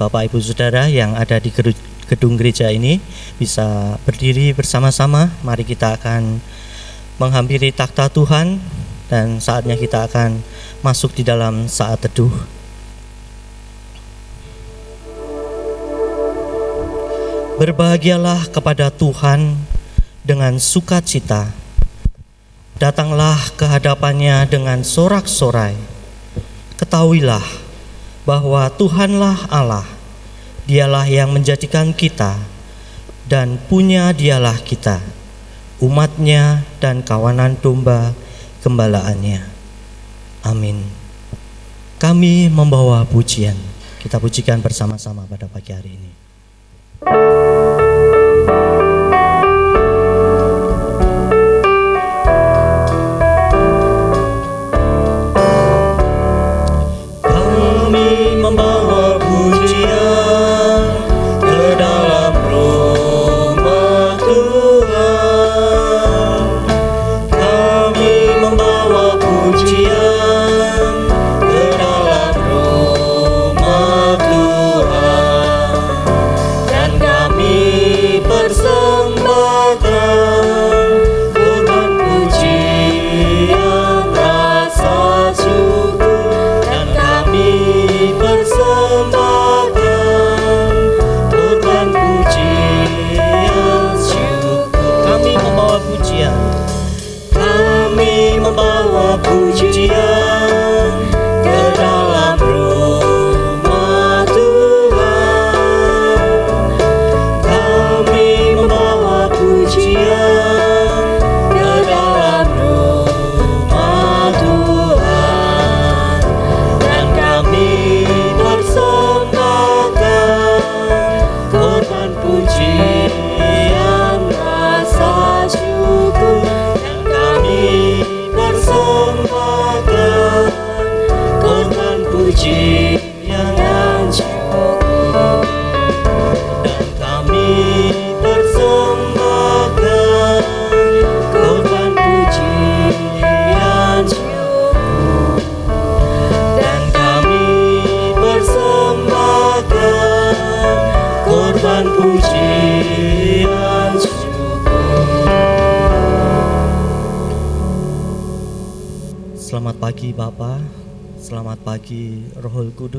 Bapak Ibu Saudara yang ada di gedung gereja ini bisa berdiri bersama-sama. Mari kita akan menghampiri takhta Tuhan dan saatnya kita akan masuk di dalam saat teduh. Berbahagialah kepada Tuhan dengan sukacita. Datanglah ke hadapannya dengan sorak-sorai. Ketahuilah bahwa Tuhanlah Allah, Dialah yang menjadikan kita, dan punya Dialah kita, umatnya dan kawanan domba gembalaannya. Amin. Kami membawa pujian. Kita pujikan bersama-sama pada pagi hari ini.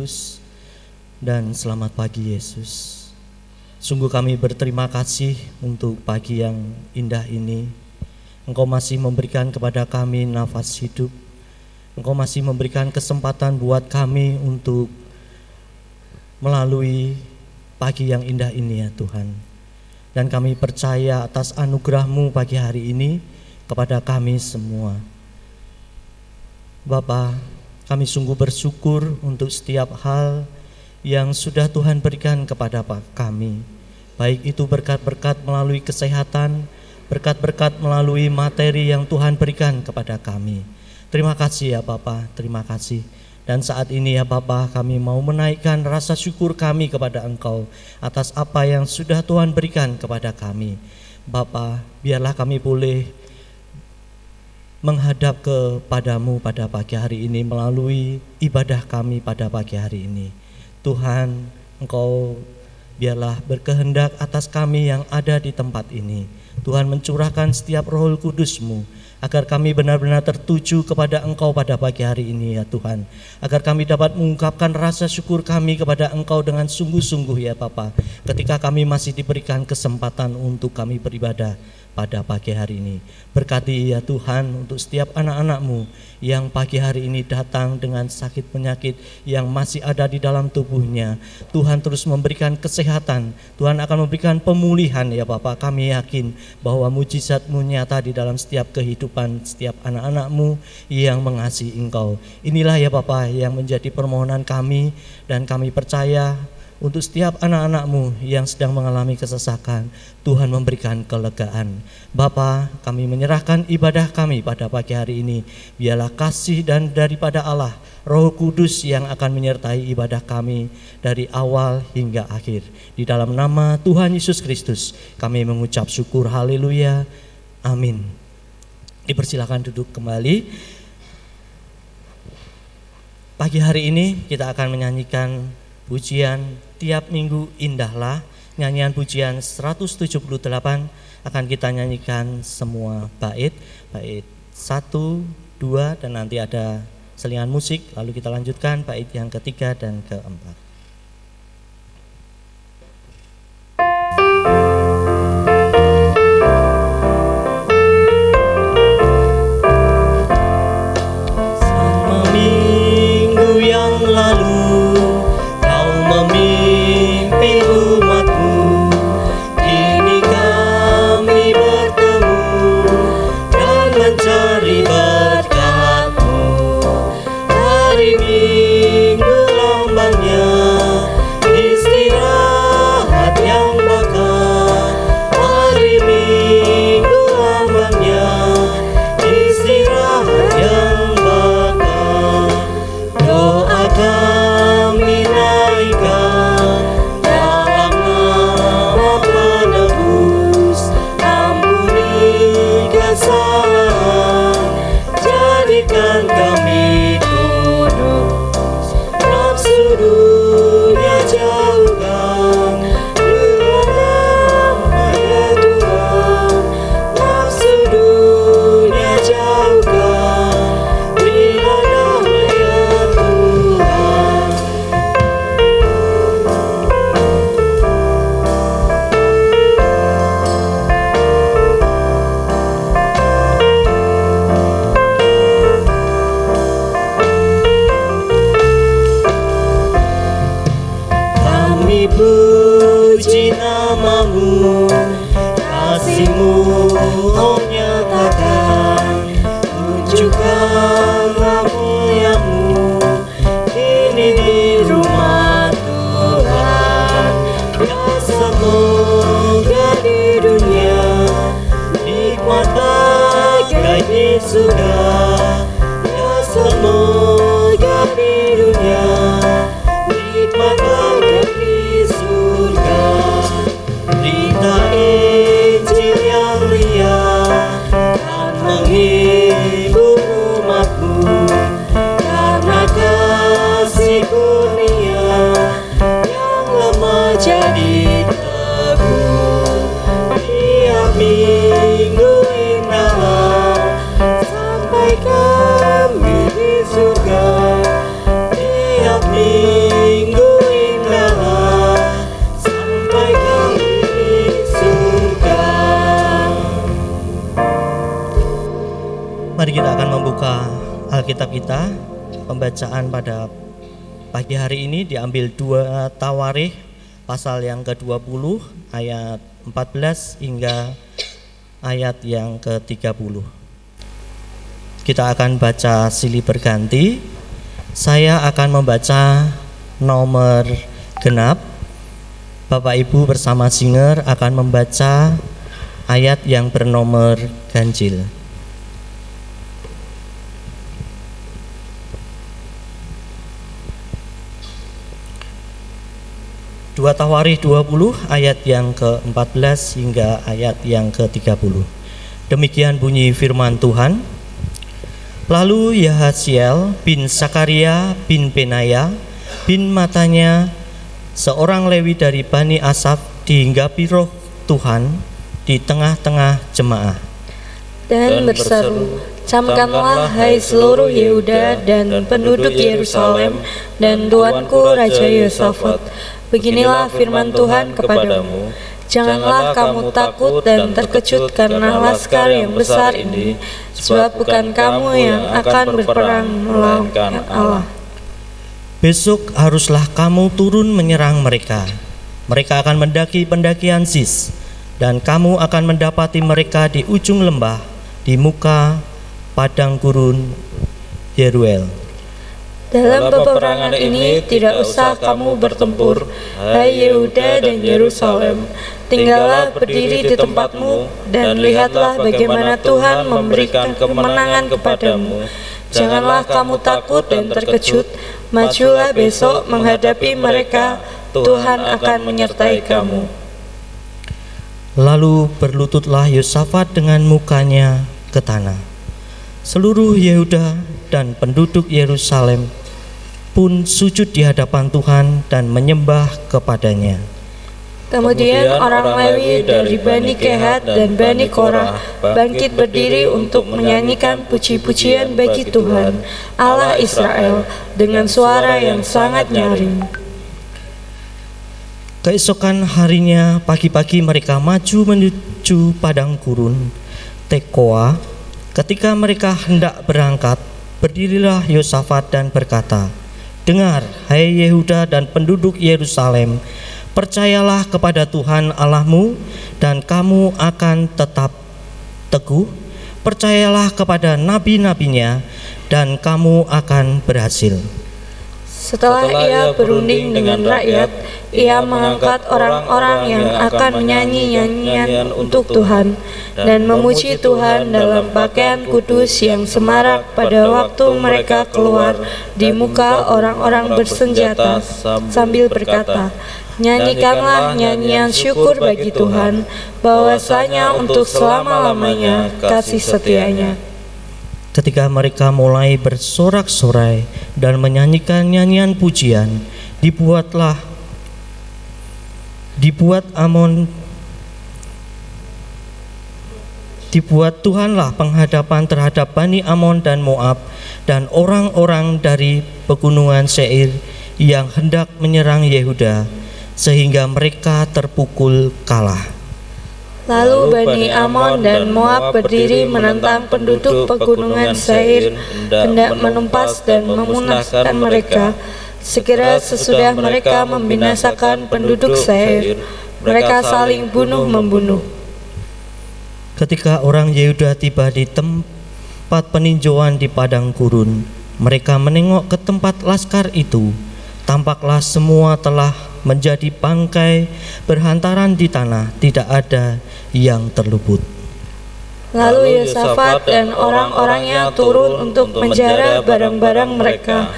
Kudus dan selamat pagi Yesus. Sungguh kami berterima kasih untuk pagi yang indah ini. Engkau masih memberikan kepada kami nafas hidup. Engkau masih memberikan kesempatan buat kami untuk melalui pagi yang indah ini ya Tuhan. Dan kami percaya atas anugerahmu pagi hari ini kepada kami semua. Bapak, kami sungguh bersyukur untuk setiap hal yang sudah Tuhan berikan kepada kami. Baik itu berkat-berkat melalui kesehatan, berkat-berkat melalui materi yang Tuhan berikan kepada kami. Terima kasih ya Bapak, terima kasih. Dan saat ini ya Bapak kami mau menaikkan rasa syukur kami kepada Engkau atas apa yang sudah Tuhan berikan kepada kami. Bapak, biarlah kami boleh menghadap kepadamu pada pagi hari ini melalui ibadah kami pada pagi hari ini. Tuhan, Engkau biarlah berkehendak atas kami yang ada di tempat ini. Tuhan mencurahkan setiap roh kudusmu agar kami benar-benar tertuju kepada Engkau pada pagi hari ini ya Tuhan. Agar kami dapat mengungkapkan rasa syukur kami kepada Engkau dengan sungguh-sungguh ya Papa. Ketika kami masih diberikan kesempatan untuk kami beribadah pada pagi hari ini. Berkati ya Tuhan untuk setiap anak-anakmu yang pagi hari ini datang dengan sakit penyakit yang masih ada di dalam tubuhnya. Tuhan terus memberikan kesehatan, Tuhan akan memberikan pemulihan ya Bapak. Kami yakin bahwa mujizatmu nyata di dalam setiap kehidupan setiap anak-anakmu yang mengasihi Engkau. Inilah ya Bapak yang menjadi permohonan kami dan kami percaya untuk setiap anak-anakmu yang sedang mengalami kesesakan, Tuhan memberikan kelegaan. Bapa, kami menyerahkan ibadah kami pada pagi hari ini. Biarlah kasih dan daripada Allah, Roh Kudus yang akan menyertai ibadah kami dari awal hingga akhir. Di dalam nama Tuhan Yesus Kristus, kami mengucap syukur haleluya. Amin. Dipersilakan duduk kembali. Pagi hari ini kita akan menyanyikan pujian tiap minggu indahlah nyanyian pujian 178 akan kita nyanyikan semua bait bait satu dua dan nanti ada selingan musik. Lalu kita lanjutkan bait yang ketiga dan keempat pasal yang ke-20 ayat 14 hingga ayat yang ke-30. Kita akan baca silih berganti. Saya akan membaca nomor genap. Bapak Ibu bersama singer akan membaca ayat yang bernomor ganjil. Dua Tawarih 20 ayat yang ke-14 hingga ayat yang ke-30. Demikian bunyi firman Tuhan. Lalu Yahasiel bin Sakaria bin Benaya bin Matanya seorang Lewi dari Bani Asaf dihinggapi roh Tuhan di tengah-tengah jemaah dan berseru Camkanlah hai seluruh Yehuda dan penduduk Yerusalem dan tuanku Raja Yosafat Beginilah firman Tuhan kepadamu, Janganlah kamu takut dan terkejut karena laskar yang besar ini, sebab bukan kamu yang akan berperang melawan Allah. Besok haruslah kamu turun menyerang mereka. Mereka akan mendaki pendakian Sis, dan kamu akan mendapati mereka di ujung lembah, di muka padang gurun Yeruel. Dalam peperangan ini tidak usah kamu bertempur, hai Yehuda dan Yerusalem. Tinggallah berdiri di tempatmu dan lihatlah bagaimana Tuhan memberikan kemenangan kepadamu. Janganlah kamu takut dan terkejut, majulah besok menghadapi mereka, Tuhan akan menyertai kamu. Lalu berlututlah Yosafat dengan mukanya ke tanah. Seluruh Yehuda dan penduduk Yerusalem pun sujud di hadapan Tuhan dan menyembah kepadanya. Kemudian orang Lewi dari Bani Kehat dan Bani Korah bangkit berdiri untuk menyanyikan puji-pujian bagi Tuhan Allah Israel dengan suara yang sangat nyaring. Keesokan harinya pagi-pagi mereka maju menuju padang gurun Tekoa. Ketika mereka hendak berangkat, berdirilah Yosafat dan berkata, Dengar, hai Yehuda dan penduduk Yerusalem, Percayalah kepada Tuhan Allahmu dan kamu akan tetap teguh. Percayalah kepada nabi-nabinya dan kamu akan berhasil. Setelah ia berunding dengan rakyat, ia mengangkat orang-orang yang akan menyanyi nyanyian untuk Tuhan dan memuji Tuhan dalam pakaian kudus yang semarak pada waktu mereka keluar di muka orang-orang bersenjata sambil berkata, Nyanyikanlah nyanyian syukur bagi Tuhan, bahwasanya untuk selama-lamanya kasih setianya. Ketika mereka mulai bersorak-sorai dan menyanyikan nyanyian pujian, dibuatlah dibuat Amon dibuat Tuhanlah penghadapan terhadap Bani Amon dan Moab dan orang-orang dari pegunungan Seir yang hendak menyerang Yehuda sehingga mereka terpukul kalah. Lalu Bani Amon dan Moab berdiri menentang penduduk pegunungan Seir, hendak menumpas dan memunahkan mereka. Segera sesudah mereka membinasakan penduduk Seir, mereka saling bunuh-membunuh. Ketika orang Yehuda tiba di tempat peninjauan di padang gurun, mereka menengok ke tempat laskar itu. Tampaklah semua telah menjadi bangkai berhantaran di tanah, tidak ada yang terluput. Lalu Yosafat dan orang-orangnya turun untuk menjara barang-barang mereka.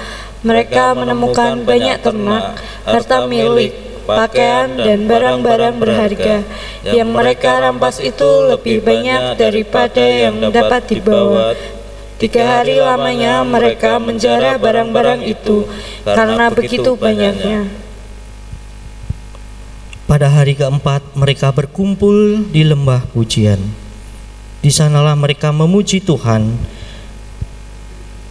Mereka menemukan banyak ternak, harta milik, pakaian, dan barang-barang berharga yang mereka rampas itu lebih banyak daripada yang dapat dibawa. Tiga hari lamanya mereka menjara barang-barang itu karena begitu banyaknya. Pada hari keempat mereka berkumpul di lembah pujian. Di sanalah mereka memuji Tuhan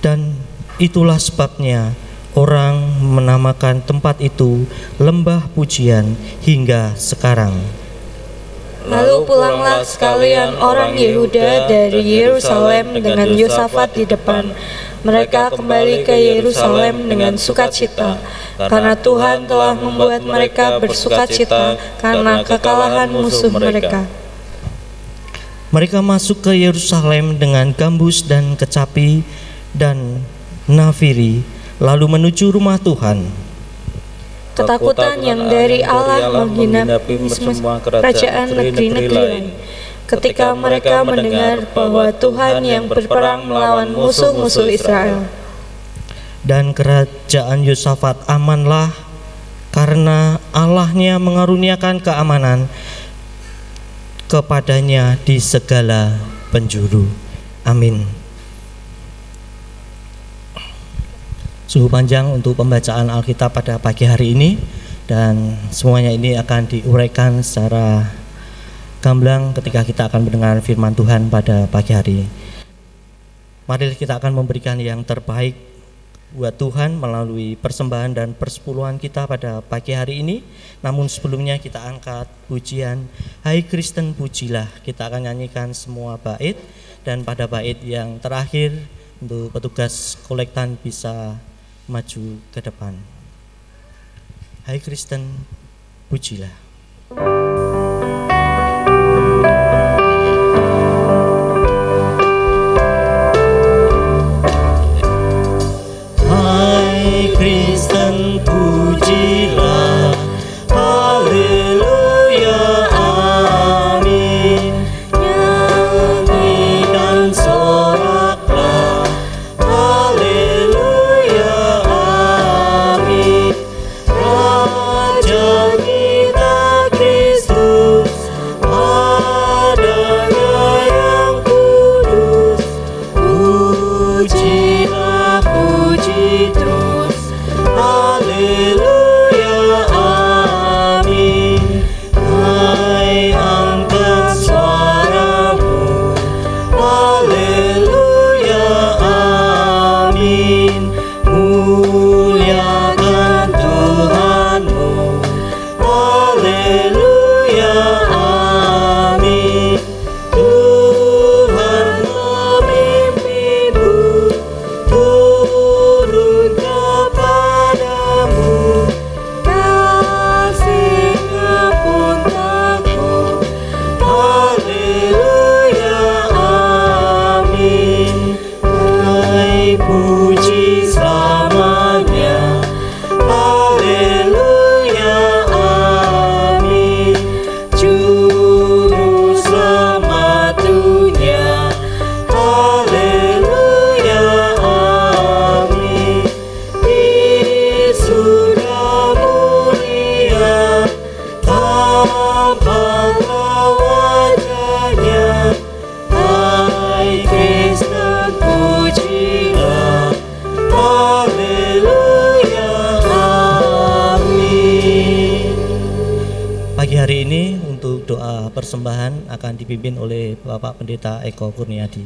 dan itulah sebabnya orang menamakan tempat itu lembah pujian hingga sekarang. Lalu pulanglah sekalian orang Yehuda dari Yerusalem dengan Yosafat di depan mereka kembali ke Yerusalem dengan sukacita, karena Tuhan telah membuat mereka bersukacita karena kekalahan musuh mereka. Mereka. Masuk ke Yerusalem dengan gambus dan kecapi dan nafiri, lalu menuju rumah Tuhan. Ketakutan yang dari Allah menghinapi semua kerajaan negeri-negeri lain ketika mereka mendengar bahwa Tuhan yang berperang melawan musuh-musuh Israel. Dan kerajaan Yosafat amanlah karena Allahnya mengaruniakan keamanan kepadanya di segala penjuru. Amin. Suhu panjang untuk pembacaan Alkitab pada pagi hari ini dan semuanya ini akan diuraikan secara gamblang ketika kita akan mendengar firman Tuhan pada pagi hari. Mari kita akan memberikan yang terbaik buat Tuhan melalui persembahan dan persepuluhan kita pada pagi hari ini. Namun sebelumnya kita angkat pujian Hai Kristen pujilah. Kita akan nyanyikan semua bait dan pada bait yang terakhir untuk petugas kolektan bisa maju ke depan. Hai Kristen pujilah. mi Pendeta Eko Kurniadi.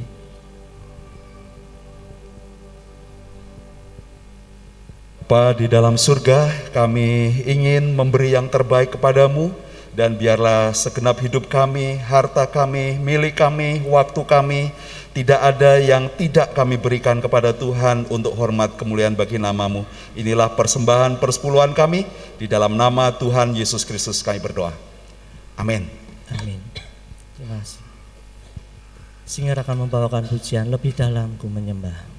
Bapa di dalam surga, kami ingin memberi yang terbaik kepadamu dan biarlah segenap hidup kami, harta kami, milik kami, waktu kami, tidak ada yang tidak kami berikan kepada Tuhan untuk hormat kemuliaan bagi namamu. Inilah persembahan persepuluhan kami, di dalam nama Tuhan Yesus Kristus kami berdoa. Amin. Amin. Terima kasih. Singer akan membawakan pujian lebih dalam ku menyembah.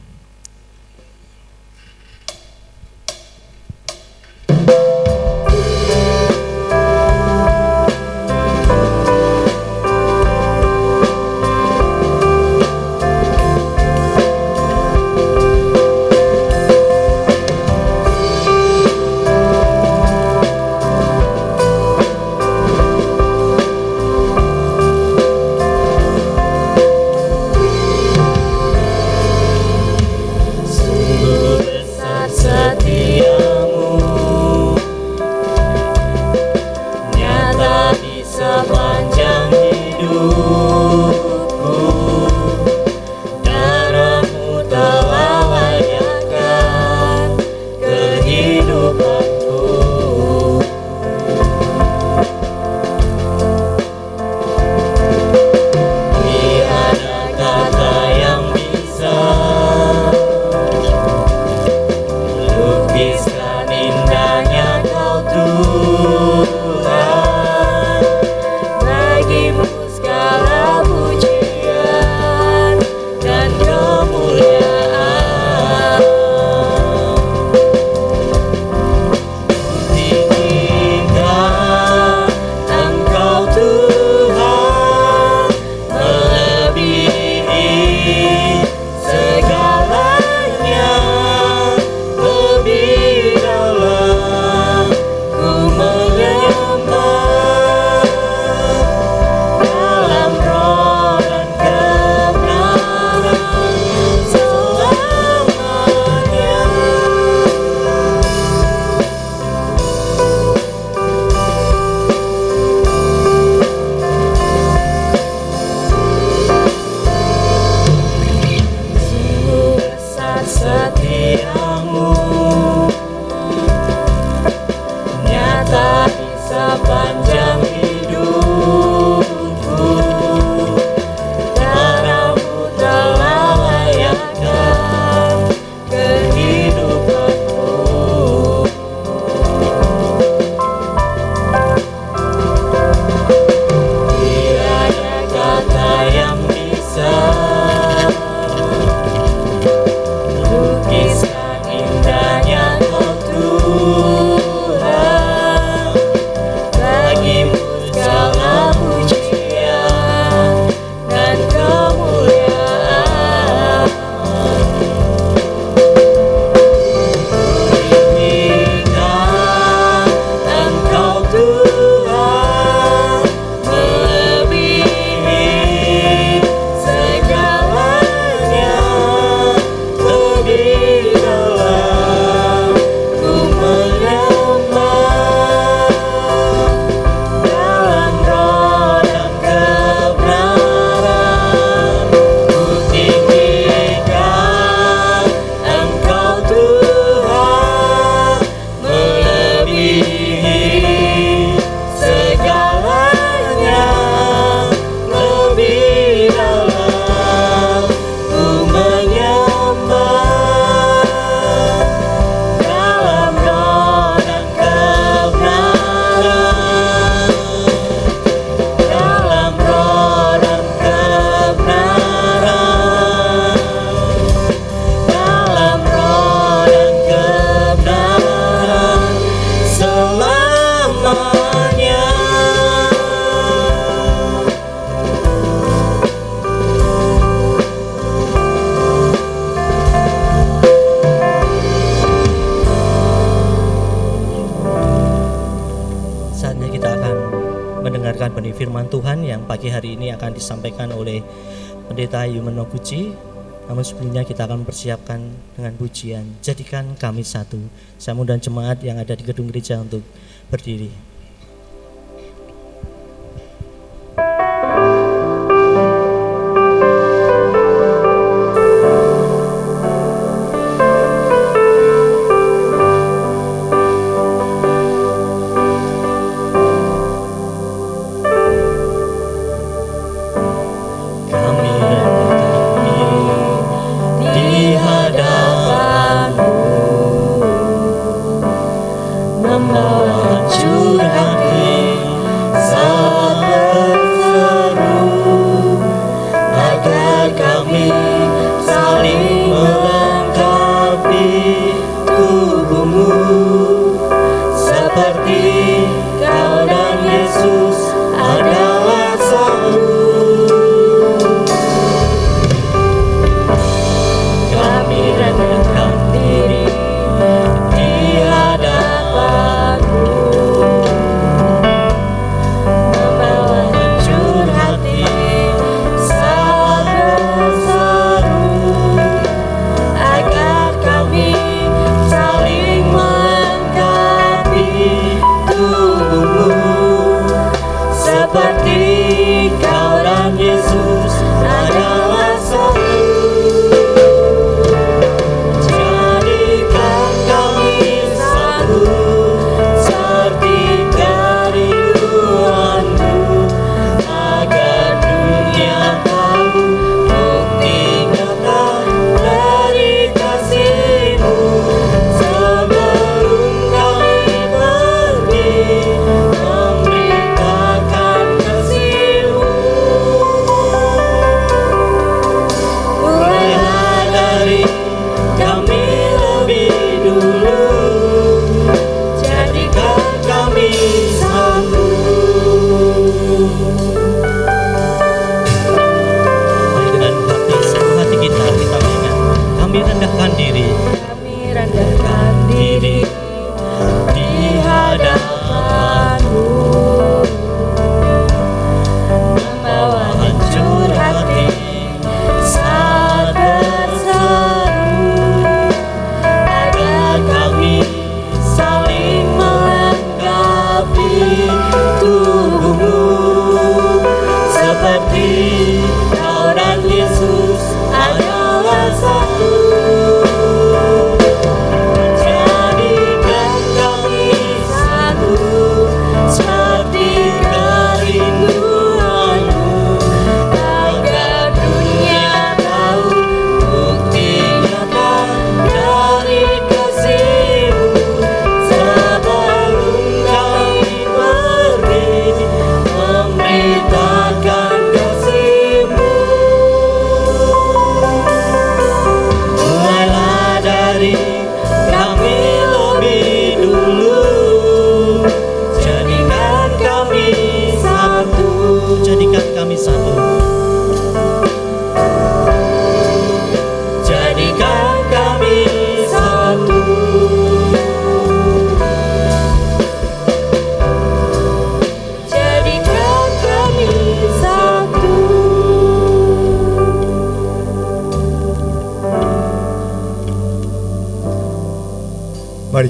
Namun sebelumnya kita akan mempersiapkan dengan pujian. Jadikan kami satu Saya dan jemaat yang ada di gedung gereja untuk berdiri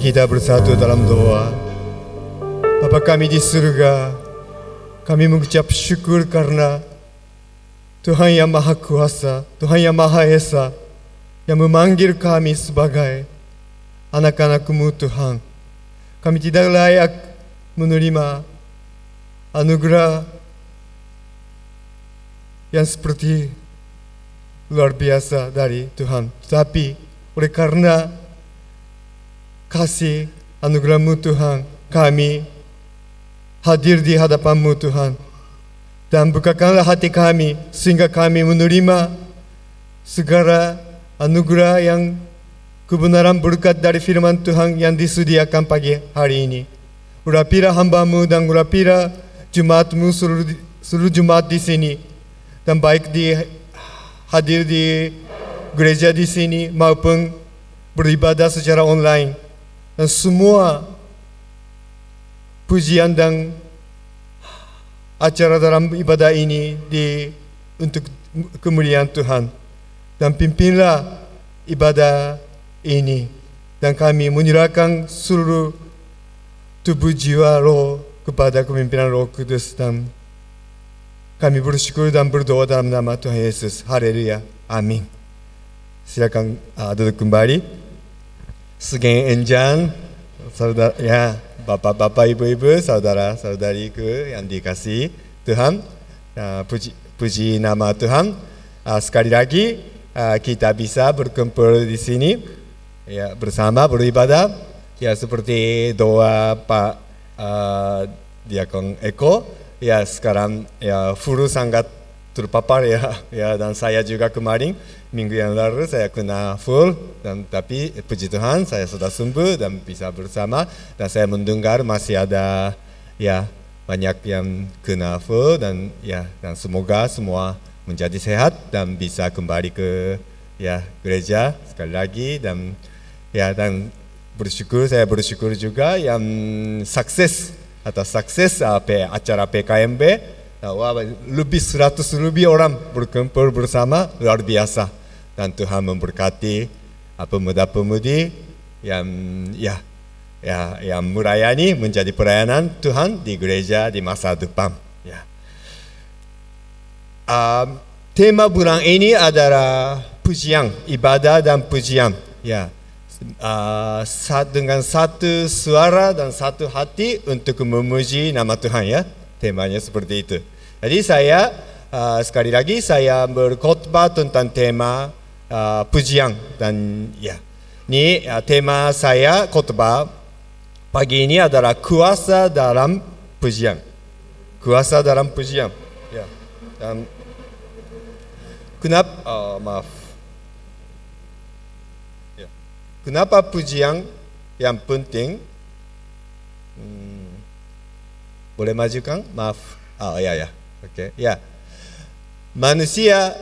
kita bersatu dalam doa. Bapa kami di surga, kami mengucap syukur karena Tuhan yang Maha Kuasa, Tuhan yang Maha Esa, yang memanggil kami sebagai anak-anakmu Tuhan. Kami tidak layak menerima anugerah yang seperti luar biasa dari Tuhan. Tapi oleh karena kasih anugerahmu Tuhan. Kami hadir di hadapanmu Tuhan. Dan bukakanlah hati kami sehingga kami menerima segala anugerah yang kebenaran berkat dari firman Tuhan yang disediakan pagi hari ini. Urapilah hambamu dan urapilah Jumatmu seluruh, seluruh Jumat di sini. Dan baik di hadir di gereja di sini maupun beribadah secara online dan semua pujian dan acara dalam ibadah ini di untuk kemuliaan Tuhan dan pimpinlah ibadah ini dan kami menyerahkan seluruh tubuh jiwa roh kepada kepimpinan roh kudus dan kami bersyukur dan berdoa dalam nama Tuhan Yesus. Haleluya. Amin. Silakan uh, duduk kembali. Sugeng Enjan, saudara ya bapak-bapak, ibu-ibu, saudara-saudariku yang dikasih Tuhan, uh, puji, puji nama Tuhan. Uh, sekali lagi uh, kita bisa berkumpul di sini ya bersama beribadah. Ya seperti doa Pak uh, Diakon Eko. Ya sekarang ya full sangat terpapar ya ya dan saya juga kemarin minggu yang lalu saya kena full dan tapi puji Tuhan saya sudah sembuh dan bisa bersama dan saya mendengar masih ada ya banyak yang kena full dan ya dan semoga semua menjadi sehat dan bisa kembali ke ya gereja sekali lagi dan ya dan bersyukur saya bersyukur juga yang sukses atau sukses apa acara PKMB lebih seratus lebih orang berkumpul bersama luar biasa dan Tuhan memberkati pemuda-pemudi yang ya ya yang melayani menjadi pelayanan Tuhan di gereja di masa depan. Ya. Uh, tema bulan ini adalah pujian, ibadah dan pujian. Ya. Uh, dengan satu suara dan satu hati untuk memuji nama Tuhan ya. Temanya seperti itu. Jadi saya uh, sekali lagi saya berkhotbah tentang tema uh, pujian dan ya. Ini uh, tema saya khotbah pagi ini adalah kuasa dalam pujian. Kuasa dalam pujian. Ya. Dan kenapa oh, maaf. Ya. Kenapa pujian yang penting? Hmm, boleh majukan? Maaf. Oh ya ya. Oke. Okay. Ya. Manusia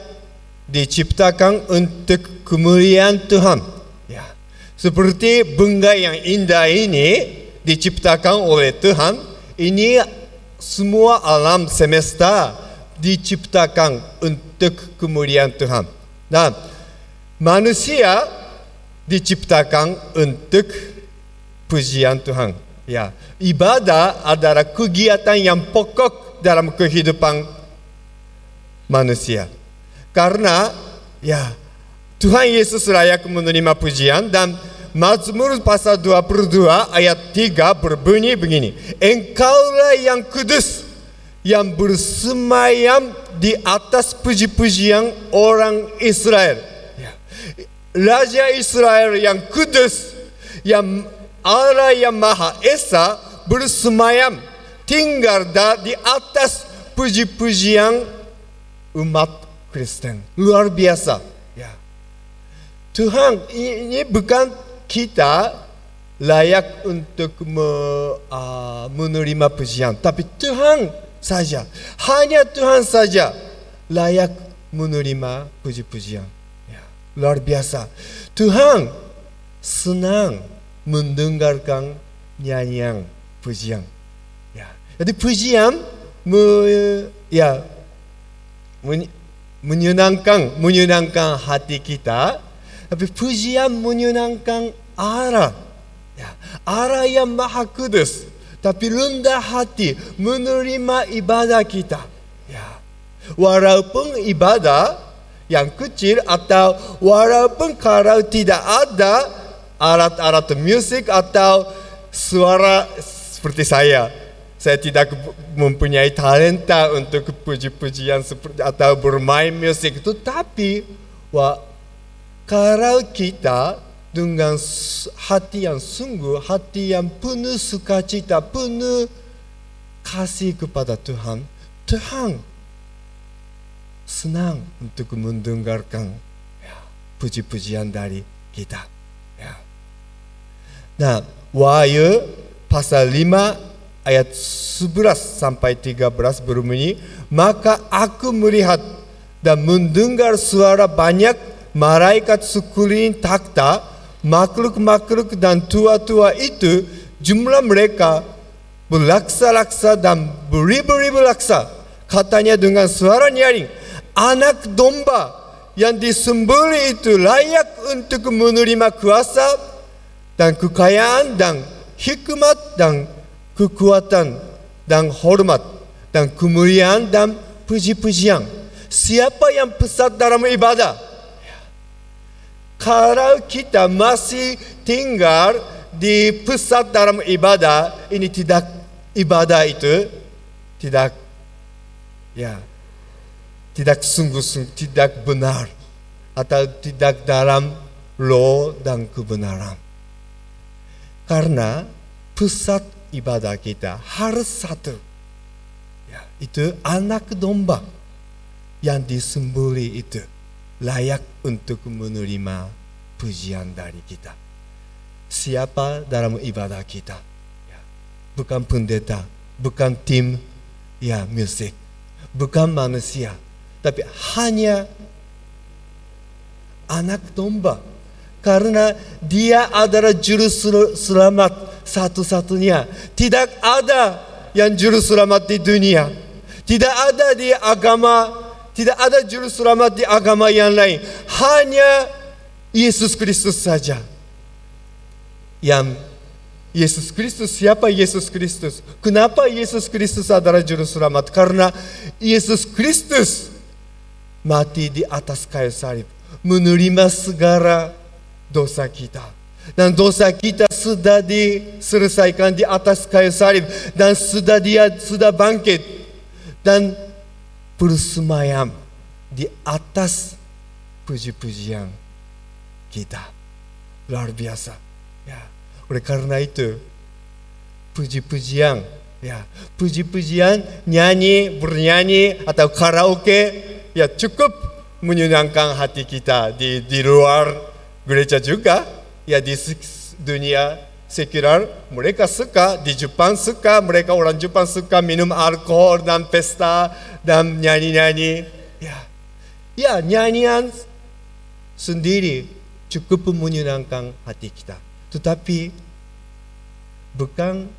diciptakan untuk kemuliaan Tuhan. Ya. Seperti bunga yang indah ini diciptakan oleh Tuhan, ini semua alam semesta diciptakan untuk kemuliaan Tuhan. Dan manusia diciptakan untuk pujian Tuhan. Ya, ibadah adalah kegiatan yang pokok dalam kehidupan manusia. Karena ya Tuhan Yesus layak menerima pujian dan Mazmur pasal 22 ayat 3 berbunyi begini. Engkaulah yang kudus yang bersemayam di atas puji-pujian orang Israel. Ya. Raja Israel yang kudus, yang Allah yang Maha Esa bersemayam tinggal di atas puji-pujian umat Kristen. Luar biasa. Ya. Tuhan ini bukan kita layak untuk me, uh, menerima pujian, tapi Tuhan saja, hanya Tuhan saja layak menerima puji-pujian. Ya. Luar biasa. Tuhan senang mendengarkan nyanyian pujian. Jadi pujian me, ya menyenangkan menyenangkan hati kita, tapi pujian menyenangkan Allah. Ya, Allah yang maha kudus, tapi rendah hati menerima ibadah kita. Ya. Walaupun ibadah yang kecil atau walaupun kalau tidak ada alat-alat musik atau suara seperti saya saya tidak mempunyai talenta untuk puji-pujian atau bermain musik itu tapi wah, kalau kita dengan hati yang sungguh, hati yang penuh sukacita, penuh kasih kepada Tuhan, Tuhan senang untuk mendengarkan puji-pujian dari kita. Nah, Wahyu pasal 5 ayat 11 sampai 13 berbunyi, maka aku melihat dan mendengar suara banyak malaikat sekeliling takhta, makhluk-makhluk dan tua-tua itu, jumlah mereka berlaksa-laksa dan beribu-ribu laksa. Katanya dengan suara nyaring, anak domba yang disembeli itu layak untuk menerima kuasa dan kekayaan dan hikmat dan kekuatan dan hormat dan kemuliaan dan puji-pujian. Siapa yang pesat dalam ibadah? Kalau kita masih tinggal di pusat dalam ibadah, ini tidak ibadah itu tidak ya tidak sungguh-sungguh tidak benar atau tidak dalam roh dan kebenaran. Karena pusat ibadah kita harus satu. Ya, itu anak domba yang disembeli itu layak untuk menerima pujian dari kita. Siapa dalam ibadah kita? Ya, bukan pendeta, bukan tim ya musik, bukan manusia, tapi hanya anak domba karena dia adalah juru selamat satu-satunya. Tidak ada yang juru selamat di dunia. Tidak ada di agama, tidak ada juru selamat di agama yang lain. Hanya Yesus Kristus saja yang Yesus Kristus siapa Yesus Kristus? Kenapa Yesus Kristus adalah juru selamat? Karena Yesus Kristus mati di atas kayu salib, menerima segala dosa kita. Dan dosa kita sudah diselesaikan di atas kayu salib dan sudah dia sudah bangkit dan bersemayam di atas puji-pujian kita. Luar biasa. Ya. Oleh karena itu, puji-pujian, ya, puji-pujian, nyanyi, bernyanyi atau karaoke, ya cukup menyenangkan hati kita di di luar gereja juga, ya di dunia sekular mereka suka di Jepang suka mereka orang Jepang suka minum alkohol dan pesta dan nyanyi-nyanyi ya ya nyanyian sendiri cukup menyenangkan hati kita tetapi bukan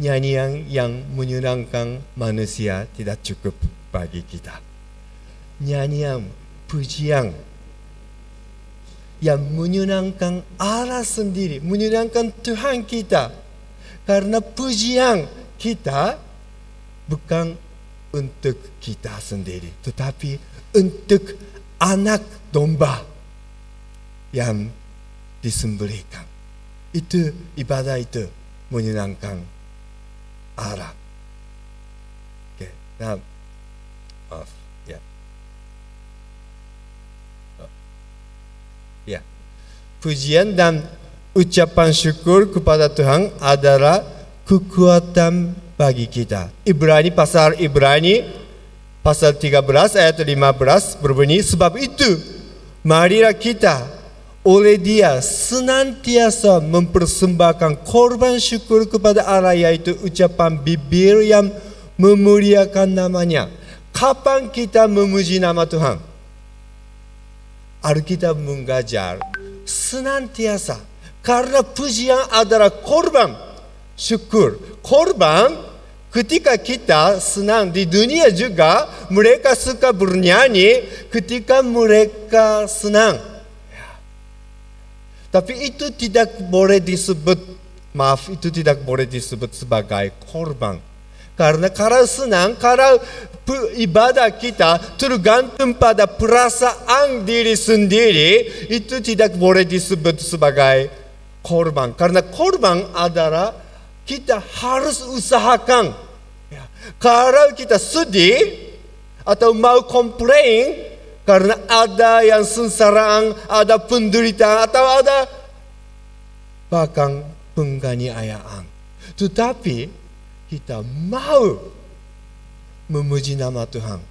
nyanyian yang menyenangkan manusia tidak cukup bagi kita. Nyanyian, pujian yang menyenangkan Allah sendiri, menyenangkan Tuhan kita. Karena pujian kita bukan untuk kita sendiri, tetapi untuk anak domba yang disembelihkan. Itu ibadah itu menyenangkan Allah. Okay. Now, Ya. Pujian dan ucapan syukur kepada Tuhan adalah kekuatan bagi kita. Ibrani pasal Ibrani pasal 13 ayat 15 berbunyi sebab itu marilah kita oleh dia senantiasa mempersembahkan korban syukur kepada Allah yaitu ucapan bibir yang memuliakan namanya. Kapan kita memuji nama Tuhan? Alkitab mengajar senantiasa karena pujian adalah korban syukur. Korban ketika kita senang di dunia juga mereka suka bernyanyi ketika mereka senang tapi itu tidak boleh disebut, maaf, itu tidak boleh disebut sebagai korban. Karena kalau senang, kalau ibadah kita tergantung pada perasaan diri sendiri, itu tidak boleh disebut sebagai korban. Karena korban adalah kita harus usahakan. Ya. Kalau kita sedih atau mau komplain, karena ada yang sengsaraan, ada penderitaan, atau ada bahkan penganiayaan. Tetapi kita mau memuji nama Tuhan.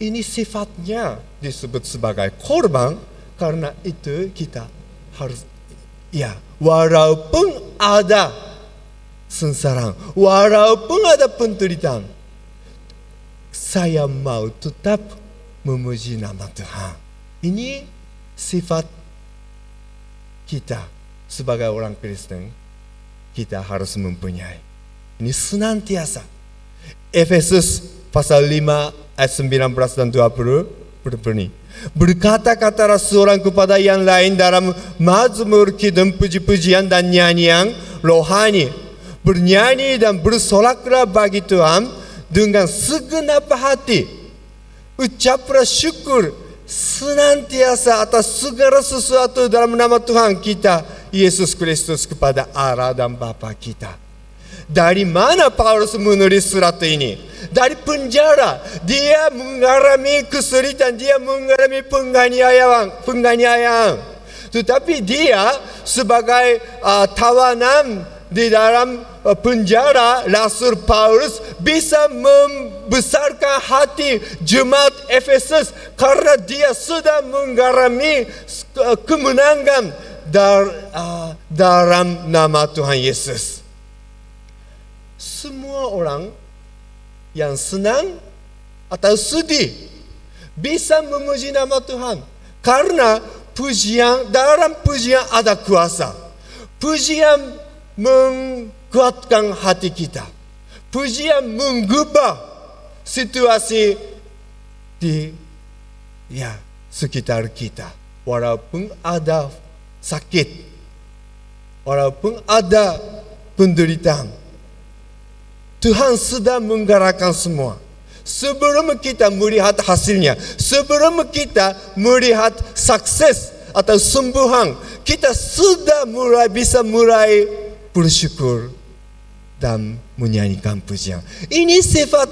Ini sifatnya disebut sebagai korban karena itu kita harus ya walaupun ada sengsaraan, walaupun ada penderitaan, saya mau tetap memuji nama Tuhan. Ini sifat kita sebagai orang Kristen. Kita harus mempunyai. Ini senantiasa. Efesus pasal 5 ayat 19 dan 20 berbunyi. Berkata-katalah seorang kepada yang lain dalam mazmur kidung puji-pujian dan nyanyian rohani. Bernyanyi dan bersolaklah bagi Tuhan dengan segenap hati ucaplah syukur senantiasa atas segala sesuatu dalam nama Tuhan kita Yesus Kristus kepada Allah dan Bapa kita. Dari mana Paulus menulis surat ini? Dari penjara. Dia mengalami kesulitan, dia mengalami penganiayaan, penganiayaan. Tetapi dia sebagai uh, tawanan di dalam uh, penjara Rasul Paulus bisa membesarkan hati jemaat Efesus karena dia sudah mengalami uh, kemenangan uh, dalam nama Tuhan Yesus. Semua orang yang senang atau sedih bisa memuji nama Tuhan karena pujian dalam pujian ada kuasa. Pujian menguatkan hati kita. Pujian mengubah situasi di ya sekitar kita. Walaupun ada sakit, walaupun ada penderitaan. Tuhan sudah menggerakkan semua. Sebelum kita melihat hasilnya, sebelum kita melihat sukses atau sembuhan, kita sudah mulai bisa mulai bersyukur dan menyanyikan pujian. Ini sifat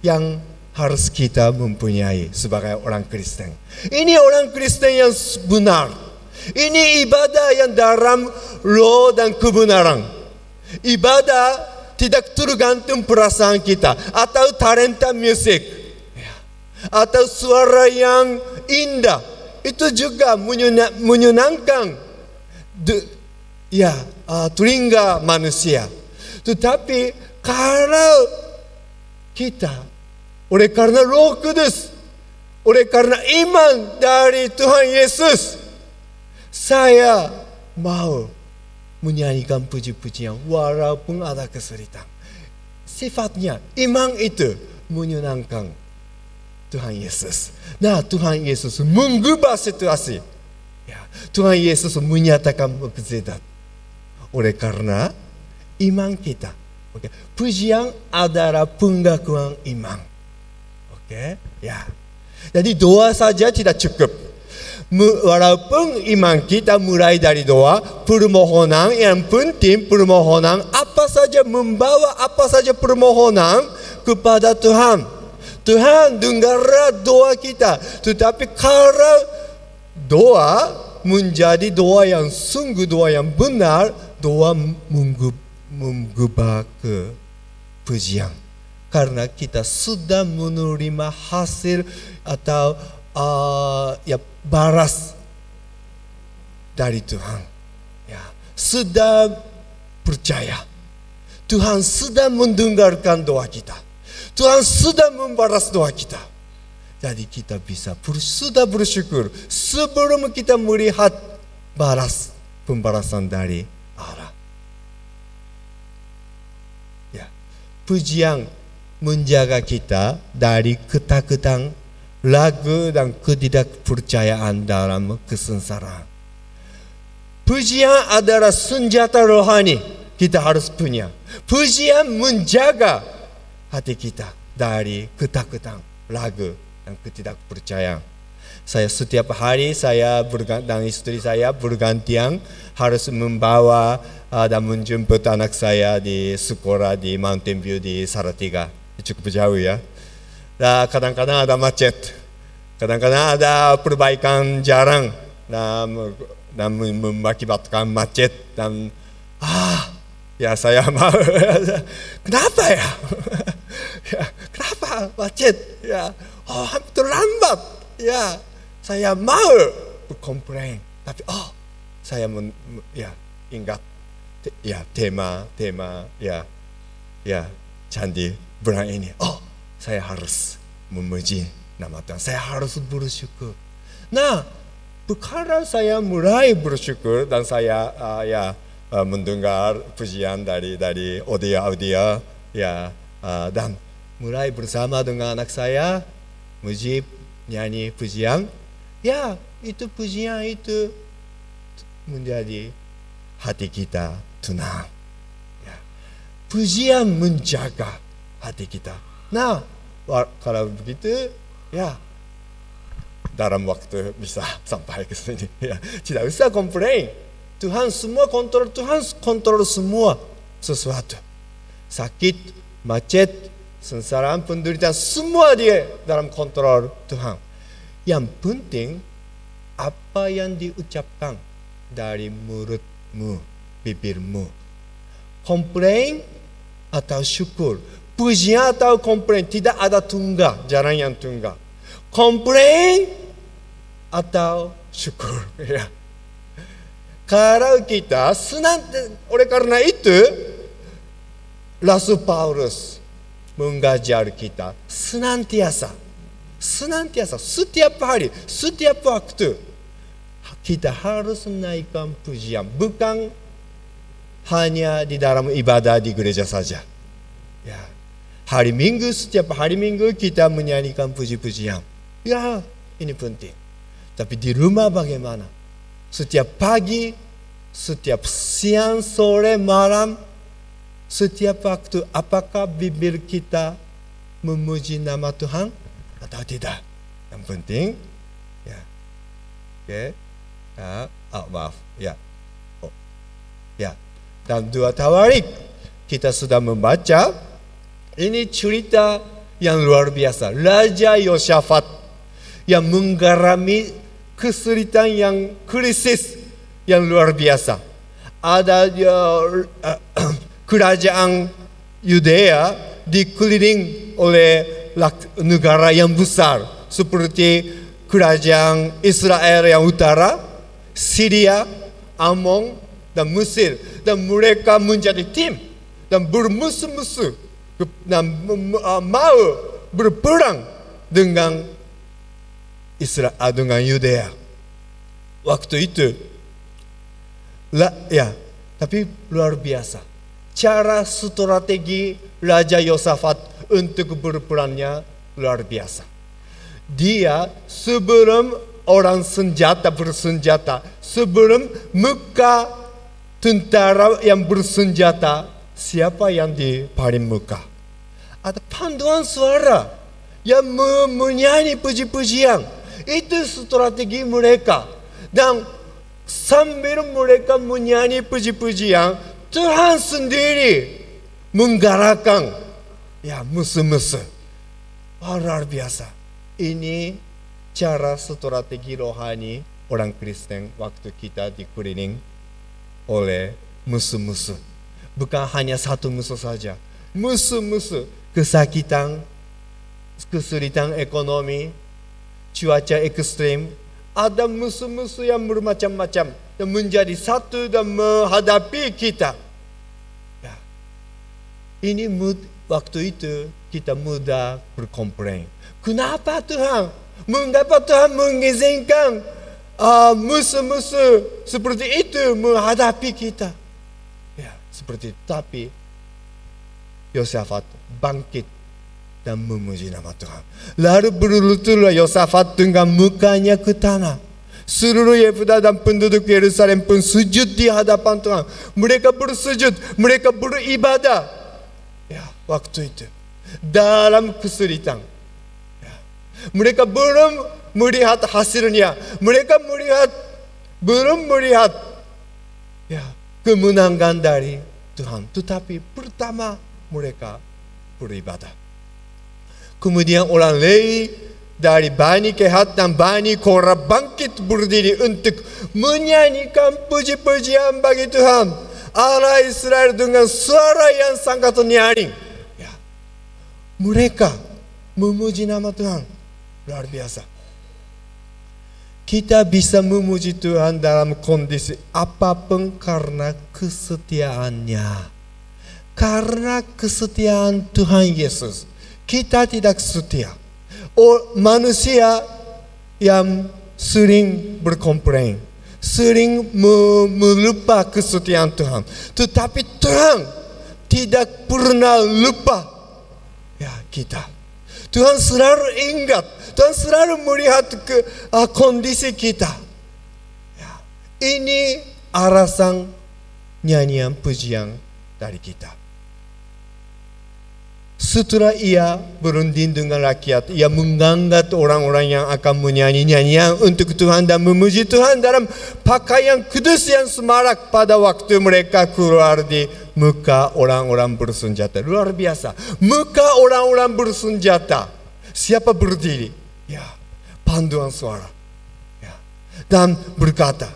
yang harus kita mempunyai sebagai orang Kristen. Ini orang Kristen yang benar. Ini ibadah yang dalam roh dan kebenaran. Ibadah tidak tergantung perasaan kita atau talenta musik atau suara yang indah. Itu juga menyenangkan. Ya uh, telinga manusia. Tetapi kalau kita oleh karena roh kudus oleh karena iman dari Tuhan Yesus saya mau menyanyikan puji-pujian walaupun ada kesulitan. Sifatnya iman itu menyenangkan Tuhan Yesus. Nah Tuhan Yesus mengubah situasi. Ya, Tuhan Yesus menyatakan mukjizat. Oleh karena iman kita. Okay. Pujian adalah pengakuan iman. Oke, okay? ya. Jadi doa saja tidak cukup walaupun iman kita mulai dari doa, permohonan yang penting permohonan apa saja membawa apa saja permohonan kepada Tuhan. Tuhan dengarlah doa kita. Tetapi kalau doa menjadi doa yang sungguh doa yang benar, doa mengubah ke pujian. Karena kita sudah menerima hasil atau uh, ya baras dari Tuhan. Ya, sudah percaya. Tuhan sudah mendengarkan doa kita. Tuhan sudah membalas doa kita. Jadi kita bisa sudah bersyukur sebelum kita melihat balas pembalasan dari Allah. Ya, pujian menjaga kita dari ketakutan ragu dan ketidakpercayaan dalam kesengsaraan. Pujian adalah senjata rohani kita harus punya. Pujian menjaga hati kita dari ketakutan, ragu dan ketidakpercayaan. Saya setiap hari saya dan istri saya bergantian harus membawa uh, dan menjemput anak saya di sekolah di Mountain View di Salatiga. Cukup jauh ya kadang-kadang ada macet, kadang-kadang ada perbaikan jalan dan, dan mengakibatkan macet dan ah ya saya mau kenapa ya? ya kenapa macet? Ya oh terlambat ya saya mau berkomplain tapi oh saya men, ya ingat ya tema tema ya ya candi bulan ini. Oh saya harus memuji nama Tuhan. Saya harus bersyukur. Nah, perkara saya mulai bersyukur dan saya uh, ya uh, mendengar pujian dari dari audio audio ya uh, dan mulai bersama dengan anak saya muji nyanyi pujian ya itu pujian itu menjadi hati kita tenang ya. pujian menjaga hati kita Nah, kalau begitu, ya dalam waktu bisa sampai ke sini. Ya, tidak usah komplain. Tuhan semua kontrol, Tuhan kontrol semua sesuatu. Sakit, macet, sengsaraan, penderitaan, semua dia dalam kontrol Tuhan. Yang penting, apa yang diucapkan dari mulutmu, bibirmu. Komplain atau syukur pujian atau komplain tidak ada tunggal, jarang yang tunggal. Komplain atau syukur. Ya. Kalau kita senang, oleh karena itu, Rasul Paulus mengajar kita senantiasa, senantiasa, setiap hari, setiap waktu, kita harus menaikkan pujian, bukan hanya di dalam ibadah di gereja saja. Ya, Hari Minggu, setiap hari Minggu kita menyanyikan puji-pujian. Ya, ini penting. Tapi di rumah bagaimana? Setiap pagi setiap siang, sore, malam, setiap waktu apakah bibir kita memuji nama Tuhan atau tidak? Yang penting ya. Oke. Ya, oh, maaf. Ya. Oh. Ya. Dan dua tawarik kita sudah membaca ini cerita yang luar biasa. Raja Yosafat yang menggarami kesulitan yang krisis yang luar biasa. Ada uh, kerajaan Yudea dikeliling oleh negara yang besar seperti kerajaan Israel yang utara, Syria, Amon, dan Mesir. Dan mereka menjadi tim dan bermusuh-musuh mau berperang dengan Israel dengan Yudea. Waktu itu, lah, ya, tapi luar biasa. Cara strategi Raja Yosafat untuk berperannya luar biasa. Dia sebelum orang senjata bersenjata, sebelum muka tentara yang bersenjata, siapa yang di paling muka? Ada panduan suara yang menyanyi puji-pujian. Itu strategi mereka. Dan sambil mereka menyanyi puji-pujian, Tuhan sendiri menggerakkan ya musuh-musuh. Oh, luar biasa. Ini cara strategi rohani orang Kristen waktu kita dikeliling oleh musuh-musuh. Bukan hanya satu musuh saja. Musuh-musuh kesakitan, kesulitan ekonomi, cuaca ekstrim, ada musuh-musuh yang bermacam-macam dan menjadi satu dan menghadapi kita. Ya. Ini mood, waktu itu kita mudah berkomplain. Kenapa Tuhan? Mengapa Tuhan mengizinkan uh, musuh-musuh seperti itu menghadapi kita? Ya, seperti itu. Tapi Yosafat bangkit dan memuji nama Tuhan. Lalu berlututlah Yosafat dengan mukanya ke tanah. Seluruh Yehuda dan penduduk Yerusalem pun sujud di hadapan Tuhan. Mereka bersujud, mereka beribadah. Ya, waktu itu dalam kesulitan. Ya. Mereka belum melihat hasilnya. Mereka melihat belum melihat ya kemenangan dari Tuhan. Tetapi pertama mereka beribadah. Kemudian orang Lewi dari Bani Kehat dan Bani Korah bangkit berdiri untuk menyanyikan puji-pujian bagi Tuhan. Allah Israel dengan suara yang sangat nyaring. Ya. Mereka memuji nama Tuhan. Luar biasa. Kita bisa memuji Tuhan dalam kondisi apa pun karena kesetiaannya karena kesetiaan Tuhan Yesus, kita tidak setia. Oh, manusia yang sering berkomplain, sering melupa kesetiaan Tuhan. Tetapi Tuhan tidak pernah lupa ya kita. Tuhan selalu ingat, Tuhan selalu melihat ke uh, kondisi kita. Ya. Ini alasan nyanyian pujian dari kita. Setelah ia berunding dengan rakyat, ia mengangkat orang-orang yang akan menyanyi nyanyian untuk Tuhan dan memuji Tuhan dalam pakaian kudus yang semarak pada waktu mereka keluar di muka orang-orang bersenjata. Luar biasa. Muka orang-orang bersenjata. Siapa berdiri? Ya, panduan suara. Ya. Dan berkata,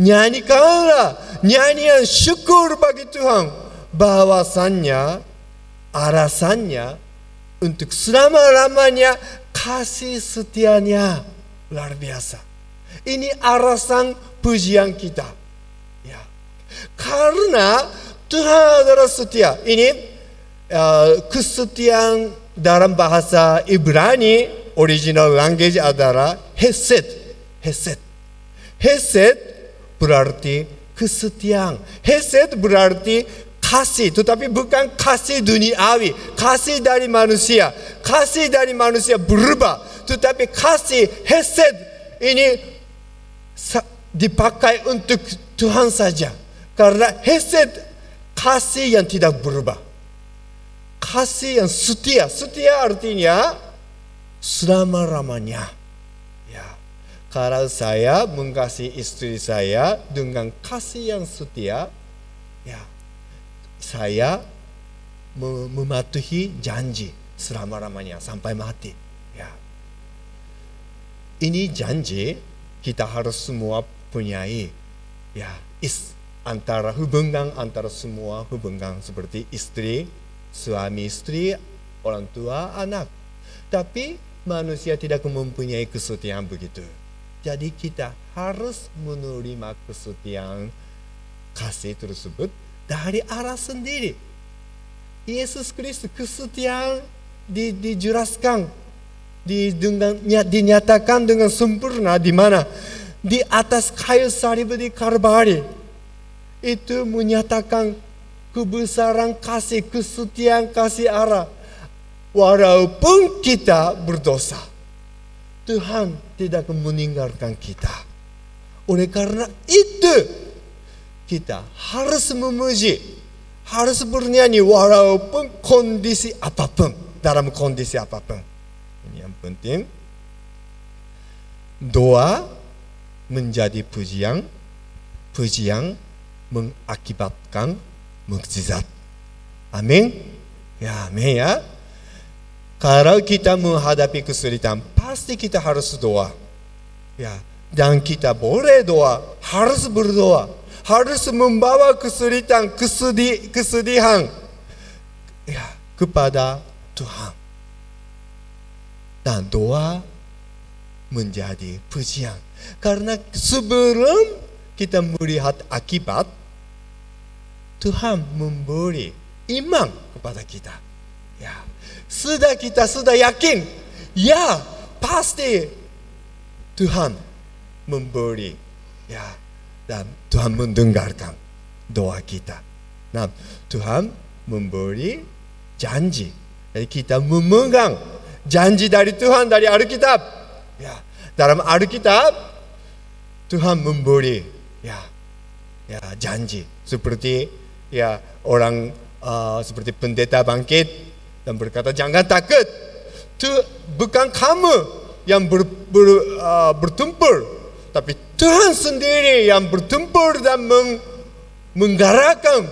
nyanyikanlah nyanyian syukur bagi Tuhan bahwasannya alasannya untuk selama-lamanya kasih setianya luar biasa. Ini alasan pujian kita. Ya. Karena Tuhan adalah setia. Ini uh, kesetiaan dalam bahasa Ibrani original language adalah hesed. Hesed. Hesed berarti kesetiaan. Hesed berarti kasih, tetapi bukan kasih duniawi, kasih dari manusia, kasih dari manusia berubah, tetapi kasih hesed ini dipakai untuk Tuhan saja. Karena hesed kasih yang tidak berubah. Kasih yang setia. Setia artinya selama-lamanya. Ya. Kalau saya mengasihi istri saya dengan kasih yang setia, saya mematuhi janji selama-lamanya sampai mati. Ya. Ini janji kita harus semua punyai. Ya, is antara hubungan antara semua hubungan seperti istri, suami istri, orang tua, anak. Tapi manusia tidak mempunyai kesetiaan begitu. Jadi kita harus menerima kesetiaan kasih tersebut dari arah sendiri. Yesus Kristus kesetiaan di, dijelaskan, di, dengan, dinyatakan dengan sempurna di mana di atas kayu salib di Kalvari itu menyatakan kebesaran kasih, kesetiaan kasih Allah. Walaupun kita berdosa, Tuhan tidak meninggalkan kita. Oleh karena itu, kita harus memuji, harus bernyanyi walaupun kondisi apa pun, dalam kondisi apa pun. Ini yang penting. Doa menjadi pujian, pujian mengakibatkan mukjizat. Amin. Ya, amin ya. Kalau kita menghadapi kesulitan, pasti kita harus doa. Ya, dan kita boleh doa, harus berdoa, harus membawa kesulitan, kesedih, kesedihan ya, kepada Tuhan. Dan doa menjadi pujian. Karena sebelum kita melihat akibat, Tuhan memberi iman kepada kita. Ya, sudah kita sudah yakin, ya pasti Tuhan memberi, ya dan Tuhan mendengarkan doa kita. Nah, Tuhan memberi janji. Jadi kita memegang janji dari Tuhan dari Alkitab. Ya, dalam Alkitab Tuhan memberi ya ya janji seperti ya orang uh, seperti pendeta bangkit dan berkata jangan takut itu bukan kamu yang ber, ber, uh, bertempur tapi Tuhan sendiri yang bertempur dan meng, menggerakkan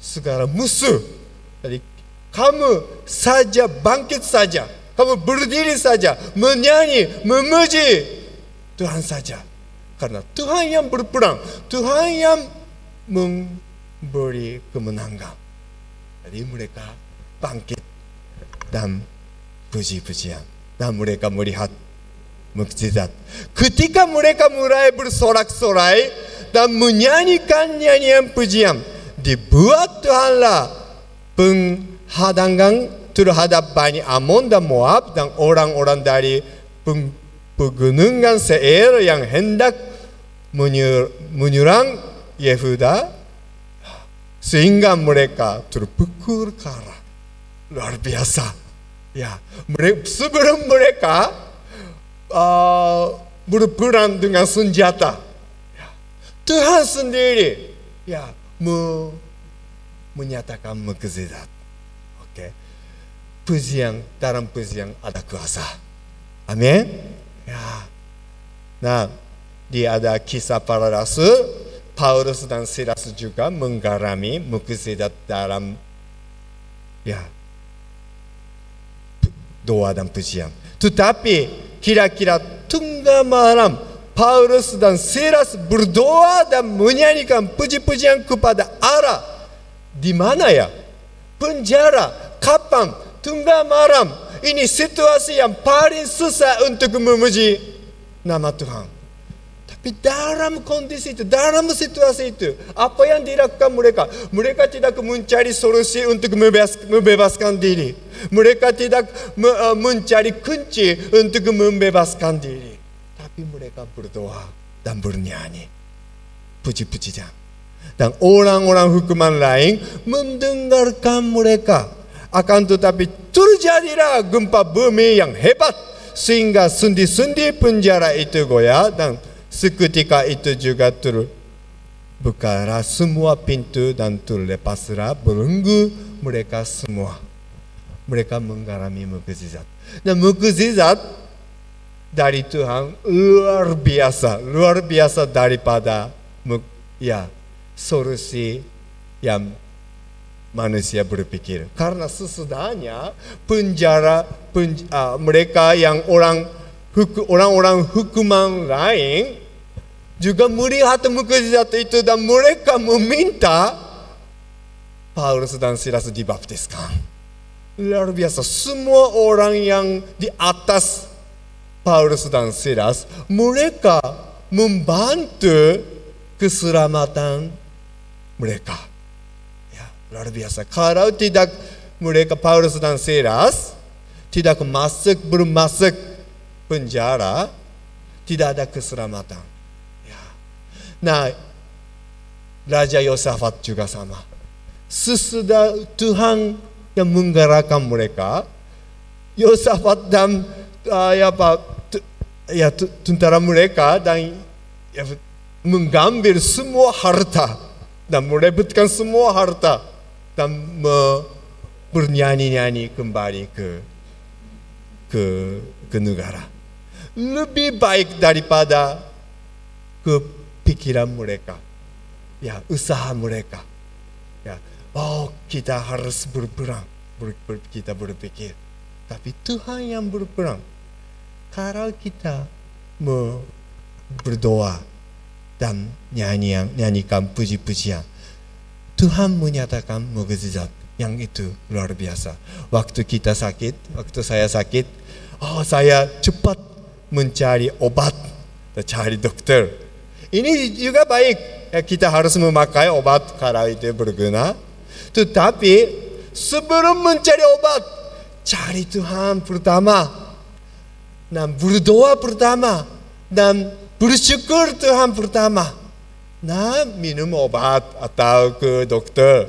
segala musuh jadi kamu saja bangkit saja kamu berdiri saja menyanyi memuji Tuhan saja karena Tuhan yang berperang Tuhan yang memberi kemenangan. Jadi mereka bangkit dan puji-pujian. Dan mereka melihat mukjizat. Ketika mereka mulai bersorak-sorai dan menyanyikan nyanyian pujian, dibuat Tuhanlah penghadangan terhadap Bani Amon dan Moab dan orang-orang dari pegunungan Seir yang hendak menyerang Yehuda sehingga mereka terpukul kalah luar biasa ya sebelum mereka uh, berperang dengan senjata. Ya, Tuhan sendiri ya me, menyatakan mukjizat. Oke okay. pujian dalam pujian ada kuasa. Amin. Ya. Nah di ada kisah para rasul Paulus dan Silas juga menggarami mukjizat dalam ya doa dan pujian. Tetapi kira-kira tengah malam Paulus dan Silas berdoa dan menyanyikan puji-pujian kepada Allah. Di mana ya? Penjara. Kapan? Tengah malam. Ini situasi yang paling susah untuk memuji nama Tuhan. Tapi dalam kondisi itu, dalam situasi itu, apa yang dilakukan mereka? Mereka tidak mencari solusi untuk membebaskan diri. Mereka tidak uh, mencari kunci untuk membebaskan diri. Tapi mereka berdoa dan bernyanyi. Puji-pujian. Dan orang-orang hukuman lain mendengarkan mereka. Akan tetapi terjadilah gempa bumi yang hebat sehingga sendi-sendi penjara itu goyah dan seketika itu juga ter, bukalah semua pintu dan terlepaslah belenggu mereka semua. Mereka mengalami mukjizat. Dan mukjizat dari Tuhan luar biasa, luar biasa daripada ya solusi yang manusia berpikir. Karena sesudahnya penjara penj uh, mereka yang orang orang-orang hukuman lain juga melihat mukjizat itu dan mereka meminta Paulus dan Silas dibaptiskan. Luar biasa, semua orang yang di atas Paulus dan Silas, mereka membantu keselamatan mereka. Ya, luar biasa. Kalau tidak mereka Paulus dan Silas tidak masuk belum masuk penjara, tidak ada keselamatan. Ya. Nah, Raja Yosafat juga sama. Sesudah Tuhan yang menggerakkan mereka, Yosafat dan uh, ya apa ya tentara mereka dan ya, mengambil semua harta dan merebutkan semua harta dan bernyanyi-nyanyi kembali ke ke ke negara. Lebih baik daripada kepikiran mereka. Ya, usaha mereka. Ya, oh kita harus berperang. Ber, ber, kita berpikir. Tapi Tuhan yang berperang. Kalau kita berdoa dan nyanyian, nyanyikan puji-pujian, Tuhan menyatakan mukjizat yang itu luar biasa. Waktu kita sakit, waktu saya sakit, oh saya cepat mencari obat, cari dokter. Ini juga baik. Ya, kita harus memakai obat kalau itu berguna. Tetapi sebelum mencari obat, cari Tuhan pertama. Dan berdoa pertama. Dan bersyukur Tuhan pertama. Nah, minum obat atau ke dokter.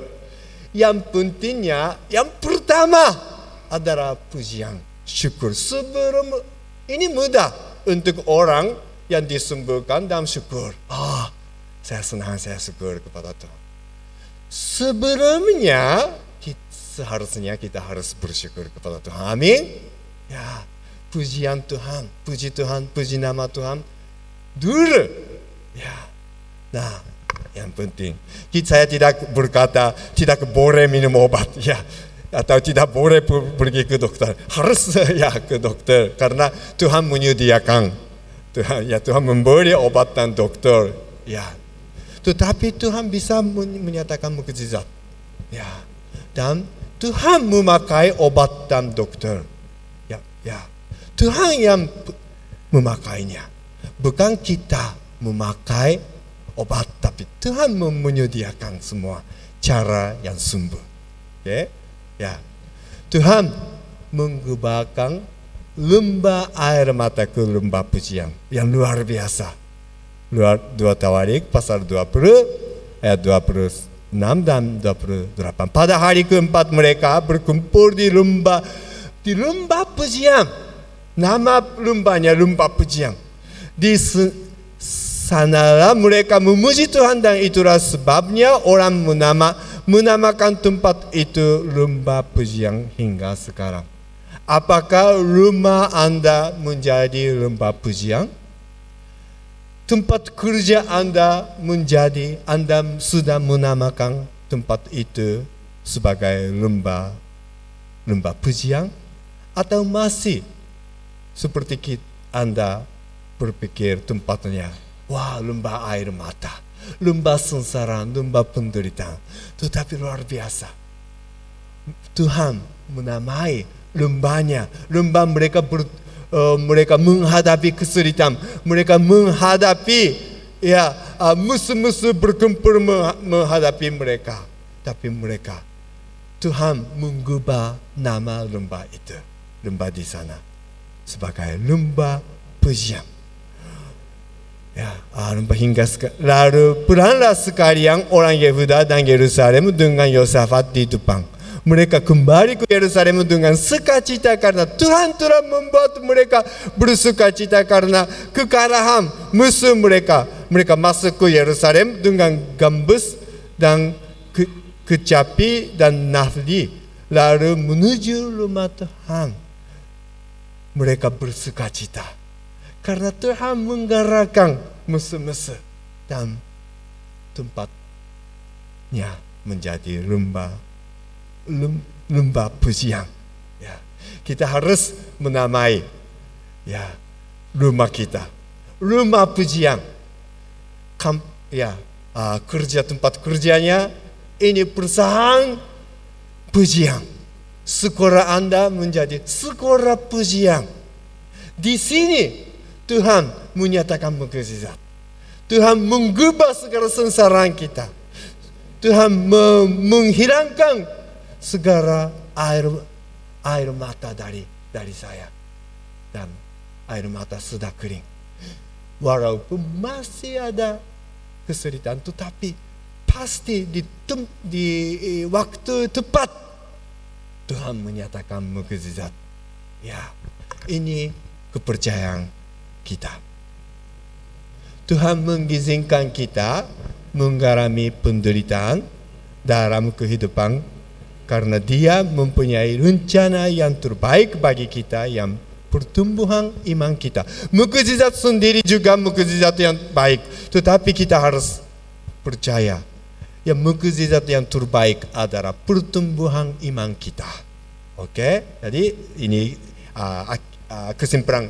Yang pentingnya, yang pertama adalah pujian, syukur. Sebelum ini mudah untuk orang yang disembuhkan dan syukur. Ah, saya senang, saya syukur kepada Tuhan. Sebelumnya kita, seharusnya kita harus bersyukur kepada Tuhan. Amin. Ya, pujian Tuhan, puji Tuhan, puji nama Tuhan. Dulu, ya. Nah, yang penting, saya tidak berkata tidak boleh minum obat, ya atau tidak boleh pergi ke dokter. Harus ya ke dokter karena Tuhan menyediakan. Tuhan ya Tuhan memberi obat dan dokter. Ya, tetapi Tuhan bisa menyatakan mukjizat. Ya. Dan Tuhan memakai obat dan dokter. Ya, ya. Tuhan yang memakainya. Bukan kita memakai obat, tapi Tuhan menyediakan semua cara yang sembuh. Okay? Ya. Tuhan mengubahkan lembah air mata ke lembah pujian yang luar biasa dua, dua Tawarik pasal 20 ayat 26 dan 28. Pada hari keempat mereka berkumpul di lembah di lembah pujian. Nama lembahnya lembah pujian. Di sanalah mereka memuji Tuhan dan itulah sebabnya orang menama menamakan tempat itu lembah pujian hingga sekarang. Apakah rumah Anda menjadi lembah pujian? tempat kerja Anda menjadi Anda sudah menamakan tempat itu sebagai lembah lembah pujian atau masih seperti Anda berpikir tempatnya wah lembah air mata. Lembah sengsara lembah penderitaan tetapi luar biasa. Tuhan menamai lembahnya lembah mereka ber, uh, mereka menghadapi kesulitan, mereka menghadapi ya uh, musuh-musuh berkumpul menghadapi mereka. Tapi mereka Tuhan mengubah nama lembah itu, lembah di sana. Sebagai lembah pujian. Ya, lalu pulanglah sekalian orang Yehuda dan Yerusalem dengan Yosafat di depan mereka kembali ke Yerusalem dengan sukacita karena Tuhan telah membuat mereka bersukacita karena kekalahan musuh mereka. Mereka masuk ke Yerusalem dengan gambus dan ke, kecapi dan nafli lalu menuju rumah Tuhan. Mereka bersuka cita karena Tuhan menggerakkan musuh-musuh dan tempatnya menjadi lembah lembah pujian. Ya kita harus menamai ya rumah kita rumah pujian. Kam, ya uh, kerja tempat kerjanya ini perusahaan pujian. Sekolah anda menjadi sekolah pujian. Di sini Tuhan menyatakan mukjizat. Tuhan mengubah segala sengsaraan kita. Tuhan menghilangkan segala air air mata dari dari saya. Dan air mata sudah kering. Walaupun masih ada kesulitan tetapi pasti di, di eh, waktu tepat Tuhan menyatakan mukjizat. Ya, ini kepercayaan kita. Tuhan mengizinkan kita mengalami penderitaan dalam kehidupan karena dia mempunyai rencana yang terbaik bagi kita yang pertumbuhan iman kita. Mukjizat sendiri juga mukjizat yang baik, tetapi kita harus percaya yang mukjizat yang terbaik adalah pertumbuhan iman kita. Oke, okay? jadi ini uh, uh, kesimpulan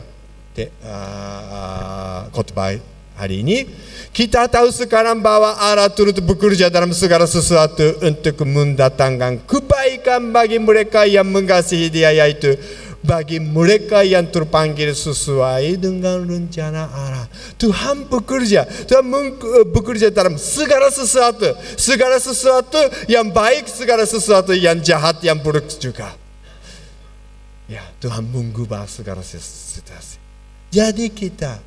te, uh, uh, khotbah hari ini. Kita tahu sekarang bahwa Allah turut bekerja dalam segala sesuatu untuk mendatangkan kebaikan bagi mereka yang mengasihi dia yaitu bagi mereka yang terpanggil sesuai dengan rencana Allah. Tuhan bekerja, Tuhan bekerja dalam segala sesuatu, segala sesuatu yang baik, segala sesuatu yang jahat, yang buruk juga. Ya, Tuhan mengubah segala situasi. Jadi kita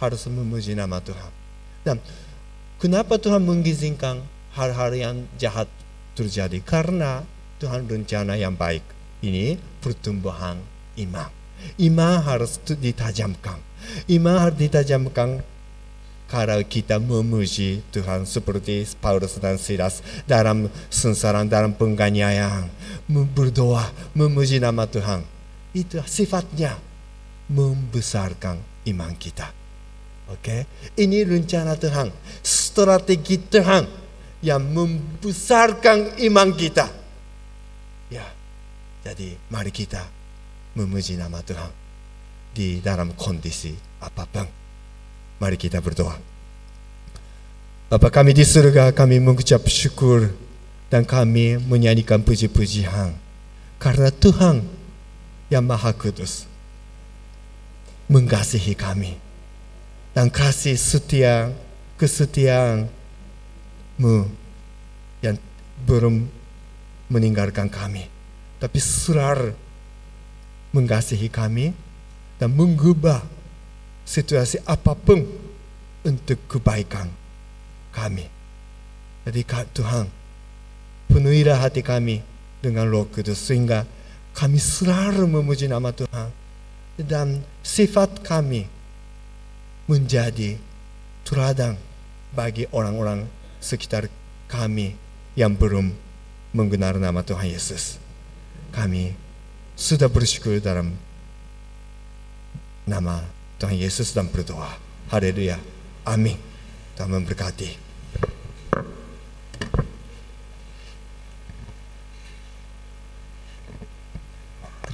harus memuji nama Tuhan. Dan kenapa Tuhan mengizinkan hal-hal yang jahat terjadi? Karena Tuhan rencana yang baik ini pertumbuhan iman. Iman harus ditajamkan. Iman harus ditajamkan kalau kita memuji Tuhan seperti Paulus dan Silas dalam sengsara dalam penganiayaan berdoa memuji nama Tuhan itu sifatnya membesarkan iman kita oke okay? ini rencana Tuhan strategi Tuhan yang membesarkan iman kita ya jadi mari kita memuji nama Tuhan di dalam kondisi apa pun. Mari kita berdoa. Bapa kami di surga, kami mengucap syukur dan kami menyanyikan puji-pujian karena Tuhan yang Maha Kudus mengasihi kami. Dan kasih setia kesetiaanmu yang belum meninggalkan kami. Tapi selalu mengasihi kami dan mengubah situasi apa pun untuk kebaikan kami. Jadi Tuhan, penuhilah hati kami dengan roh kudus sehingga kami selalu memuji nama Tuhan dan sifat kami menjadi teladan bagi orang-orang sekitar kami yang belum mengenal nama Tuhan Yesus kami sudah bersyukur dalam nama Tuhan Yesus dan berdoa. Haleluya. Amin. Tuhan memberkati.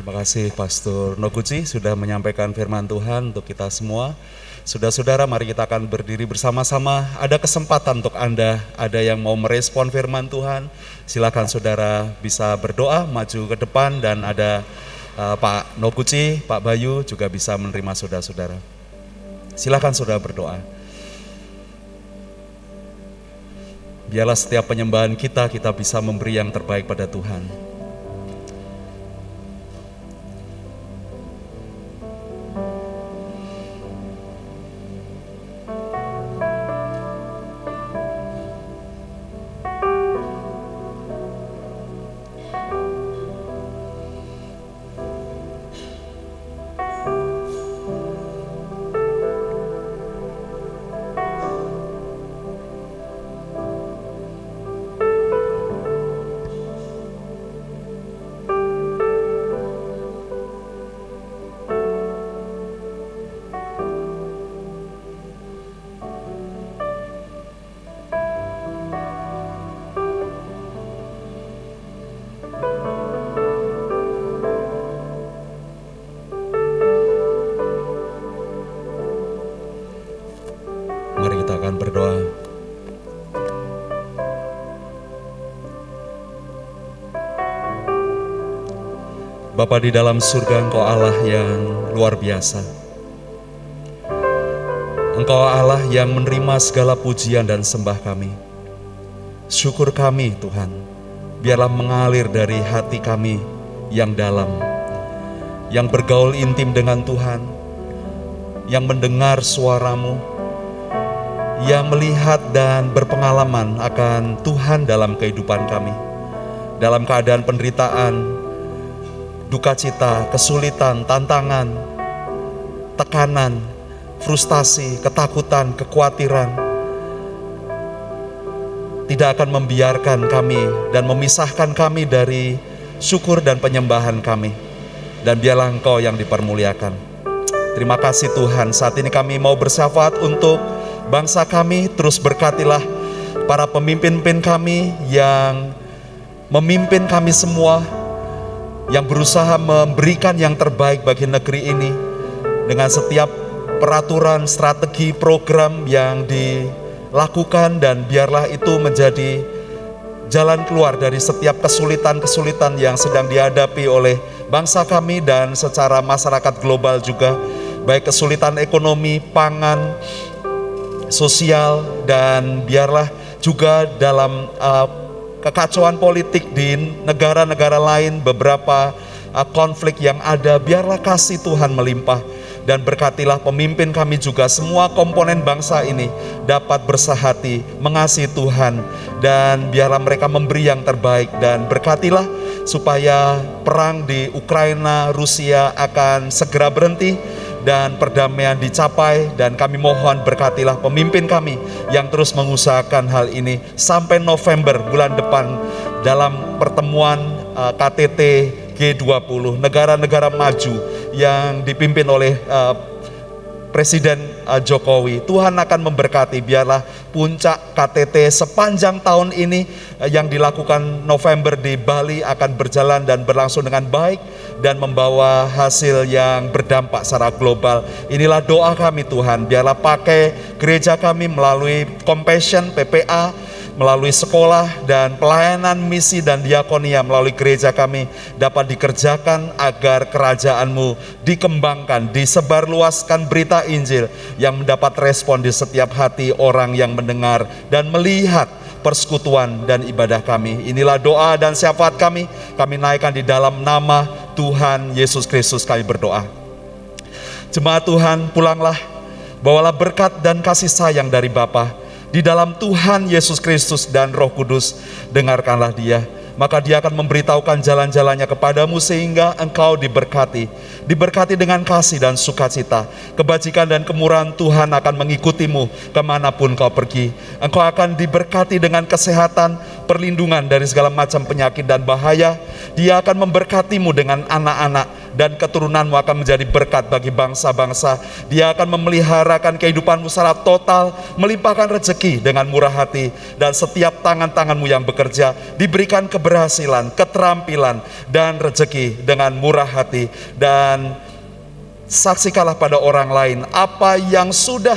Terima kasih Pastor Noguchi sudah menyampaikan firman Tuhan untuk kita semua. Saudara-saudara, mari kita akan berdiri bersama-sama. Ada kesempatan untuk Anda, ada yang mau merespon firman Tuhan. Silakan saudara bisa berdoa, maju ke depan dan ada uh, Pak Noguchi, Pak Bayu juga bisa menerima saudara-saudara. Silakan saudara berdoa. Biarlah setiap penyembahan kita, kita bisa memberi yang terbaik pada Tuhan. Bapa di dalam surga Engkau Allah yang luar biasa. Engkau Allah yang menerima segala pujian dan sembah kami. Syukur kami Tuhan, biarlah mengalir dari hati kami yang dalam, yang bergaul intim dengan Tuhan, yang mendengar suaramu, yang melihat dan berpengalaman akan Tuhan dalam kehidupan kami. Dalam keadaan penderitaan, duka cita, kesulitan, tantangan, tekanan, frustasi, ketakutan, kekhawatiran, tidak akan membiarkan kami dan memisahkan kami dari syukur dan penyembahan kami. Dan biarlah Engkau yang dipermuliakan. Terima kasih Tuhan, saat ini kami mau bersyafaat untuk bangsa kami, terus berkatilah para pemimpin-pemimpin kami yang memimpin kami semua yang berusaha memberikan yang terbaik bagi negeri ini dengan setiap peraturan, strategi, program yang dilakukan dan biarlah itu menjadi jalan keluar dari setiap kesulitan-kesulitan yang sedang dihadapi oleh bangsa kami dan secara masyarakat global juga baik kesulitan ekonomi, pangan, sosial dan biarlah juga dalam uh, kekacauan politik di negara-negara lain, beberapa uh, konflik yang ada, biarlah kasih Tuhan melimpah. Dan berkatilah pemimpin kami juga semua komponen bangsa ini dapat bersahati mengasihi Tuhan. Dan biarlah mereka memberi yang terbaik. Dan berkatilah supaya perang di Ukraina Rusia akan segera berhenti dan perdamaian dicapai dan kami mohon berkatilah pemimpin kami yang terus mengusahakan hal ini sampai November bulan depan dalam pertemuan uh, KTT G20 negara-negara maju yang dipimpin oleh uh, Presiden uh, Jokowi. Tuhan akan memberkati biarlah puncak KTT sepanjang tahun ini yang dilakukan November di Bali akan berjalan dan berlangsung dengan baik dan membawa hasil yang berdampak secara global. Inilah doa kami Tuhan, biarlah pakai gereja kami melalui Compassion PPA melalui sekolah dan pelayanan misi dan diakonia melalui gereja kami dapat dikerjakan agar kerajaanmu dikembangkan, disebarluaskan berita Injil yang mendapat respon di setiap hati orang yang mendengar dan melihat persekutuan dan ibadah kami. Inilah doa dan syafaat kami, kami naikkan di dalam nama Tuhan Yesus Kristus kami berdoa. Jemaat Tuhan, pulanglah, bawalah berkat dan kasih sayang dari Bapa di dalam Tuhan Yesus Kristus dan Roh Kudus, dengarkanlah dia. Maka dia akan memberitahukan jalan-jalannya kepadamu sehingga engkau diberkati. Diberkati dengan kasih dan sukacita. Kebajikan dan kemurahan Tuhan akan mengikutimu ke mana pun kau pergi. Engkau akan diberkati dengan kesehatan, perlindungan dari segala macam penyakit dan bahaya. Dia akan memberkatimu dengan anak-anak dan keturunanmu akan menjadi berkat bagi bangsa-bangsa. Dia akan memeliharakan kehidupanmu secara total, melimpahkan rezeki dengan murah hati, dan setiap tangan-tanganmu yang bekerja diberikan keberhasilan, keterampilan, dan rezeki dengan murah hati. Dan saksikanlah pada orang lain apa yang sudah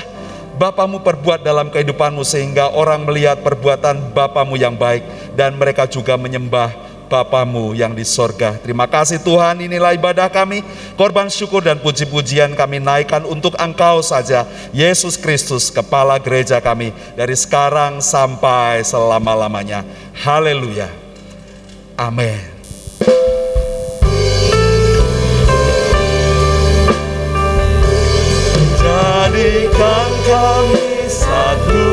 Bapamu perbuat dalam kehidupanmu sehingga orang melihat perbuatan Bapamu yang baik dan mereka juga menyembah Bapamu yang di sorga. Terima kasih Tuhan, inilah ibadah kami. Korban syukur dan puji-pujian kami naikkan untuk Engkau saja. Yesus Kristus, Kepala Gereja kami. Dari sekarang sampai selama-lamanya. Haleluya. Amin. Jadikan kami satu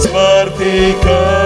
seperti kerinduanmu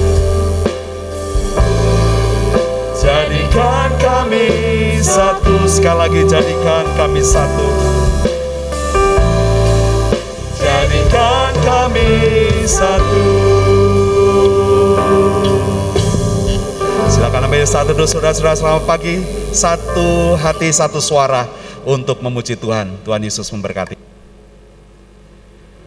satu Sekali lagi jadikan kami satu Jadikan kami satu Silakan ambil Mari saat teduh saudara-saudara selamat pagi, satu hati satu suara untuk memuji Tuhan. Tuhan Yesus memberkati.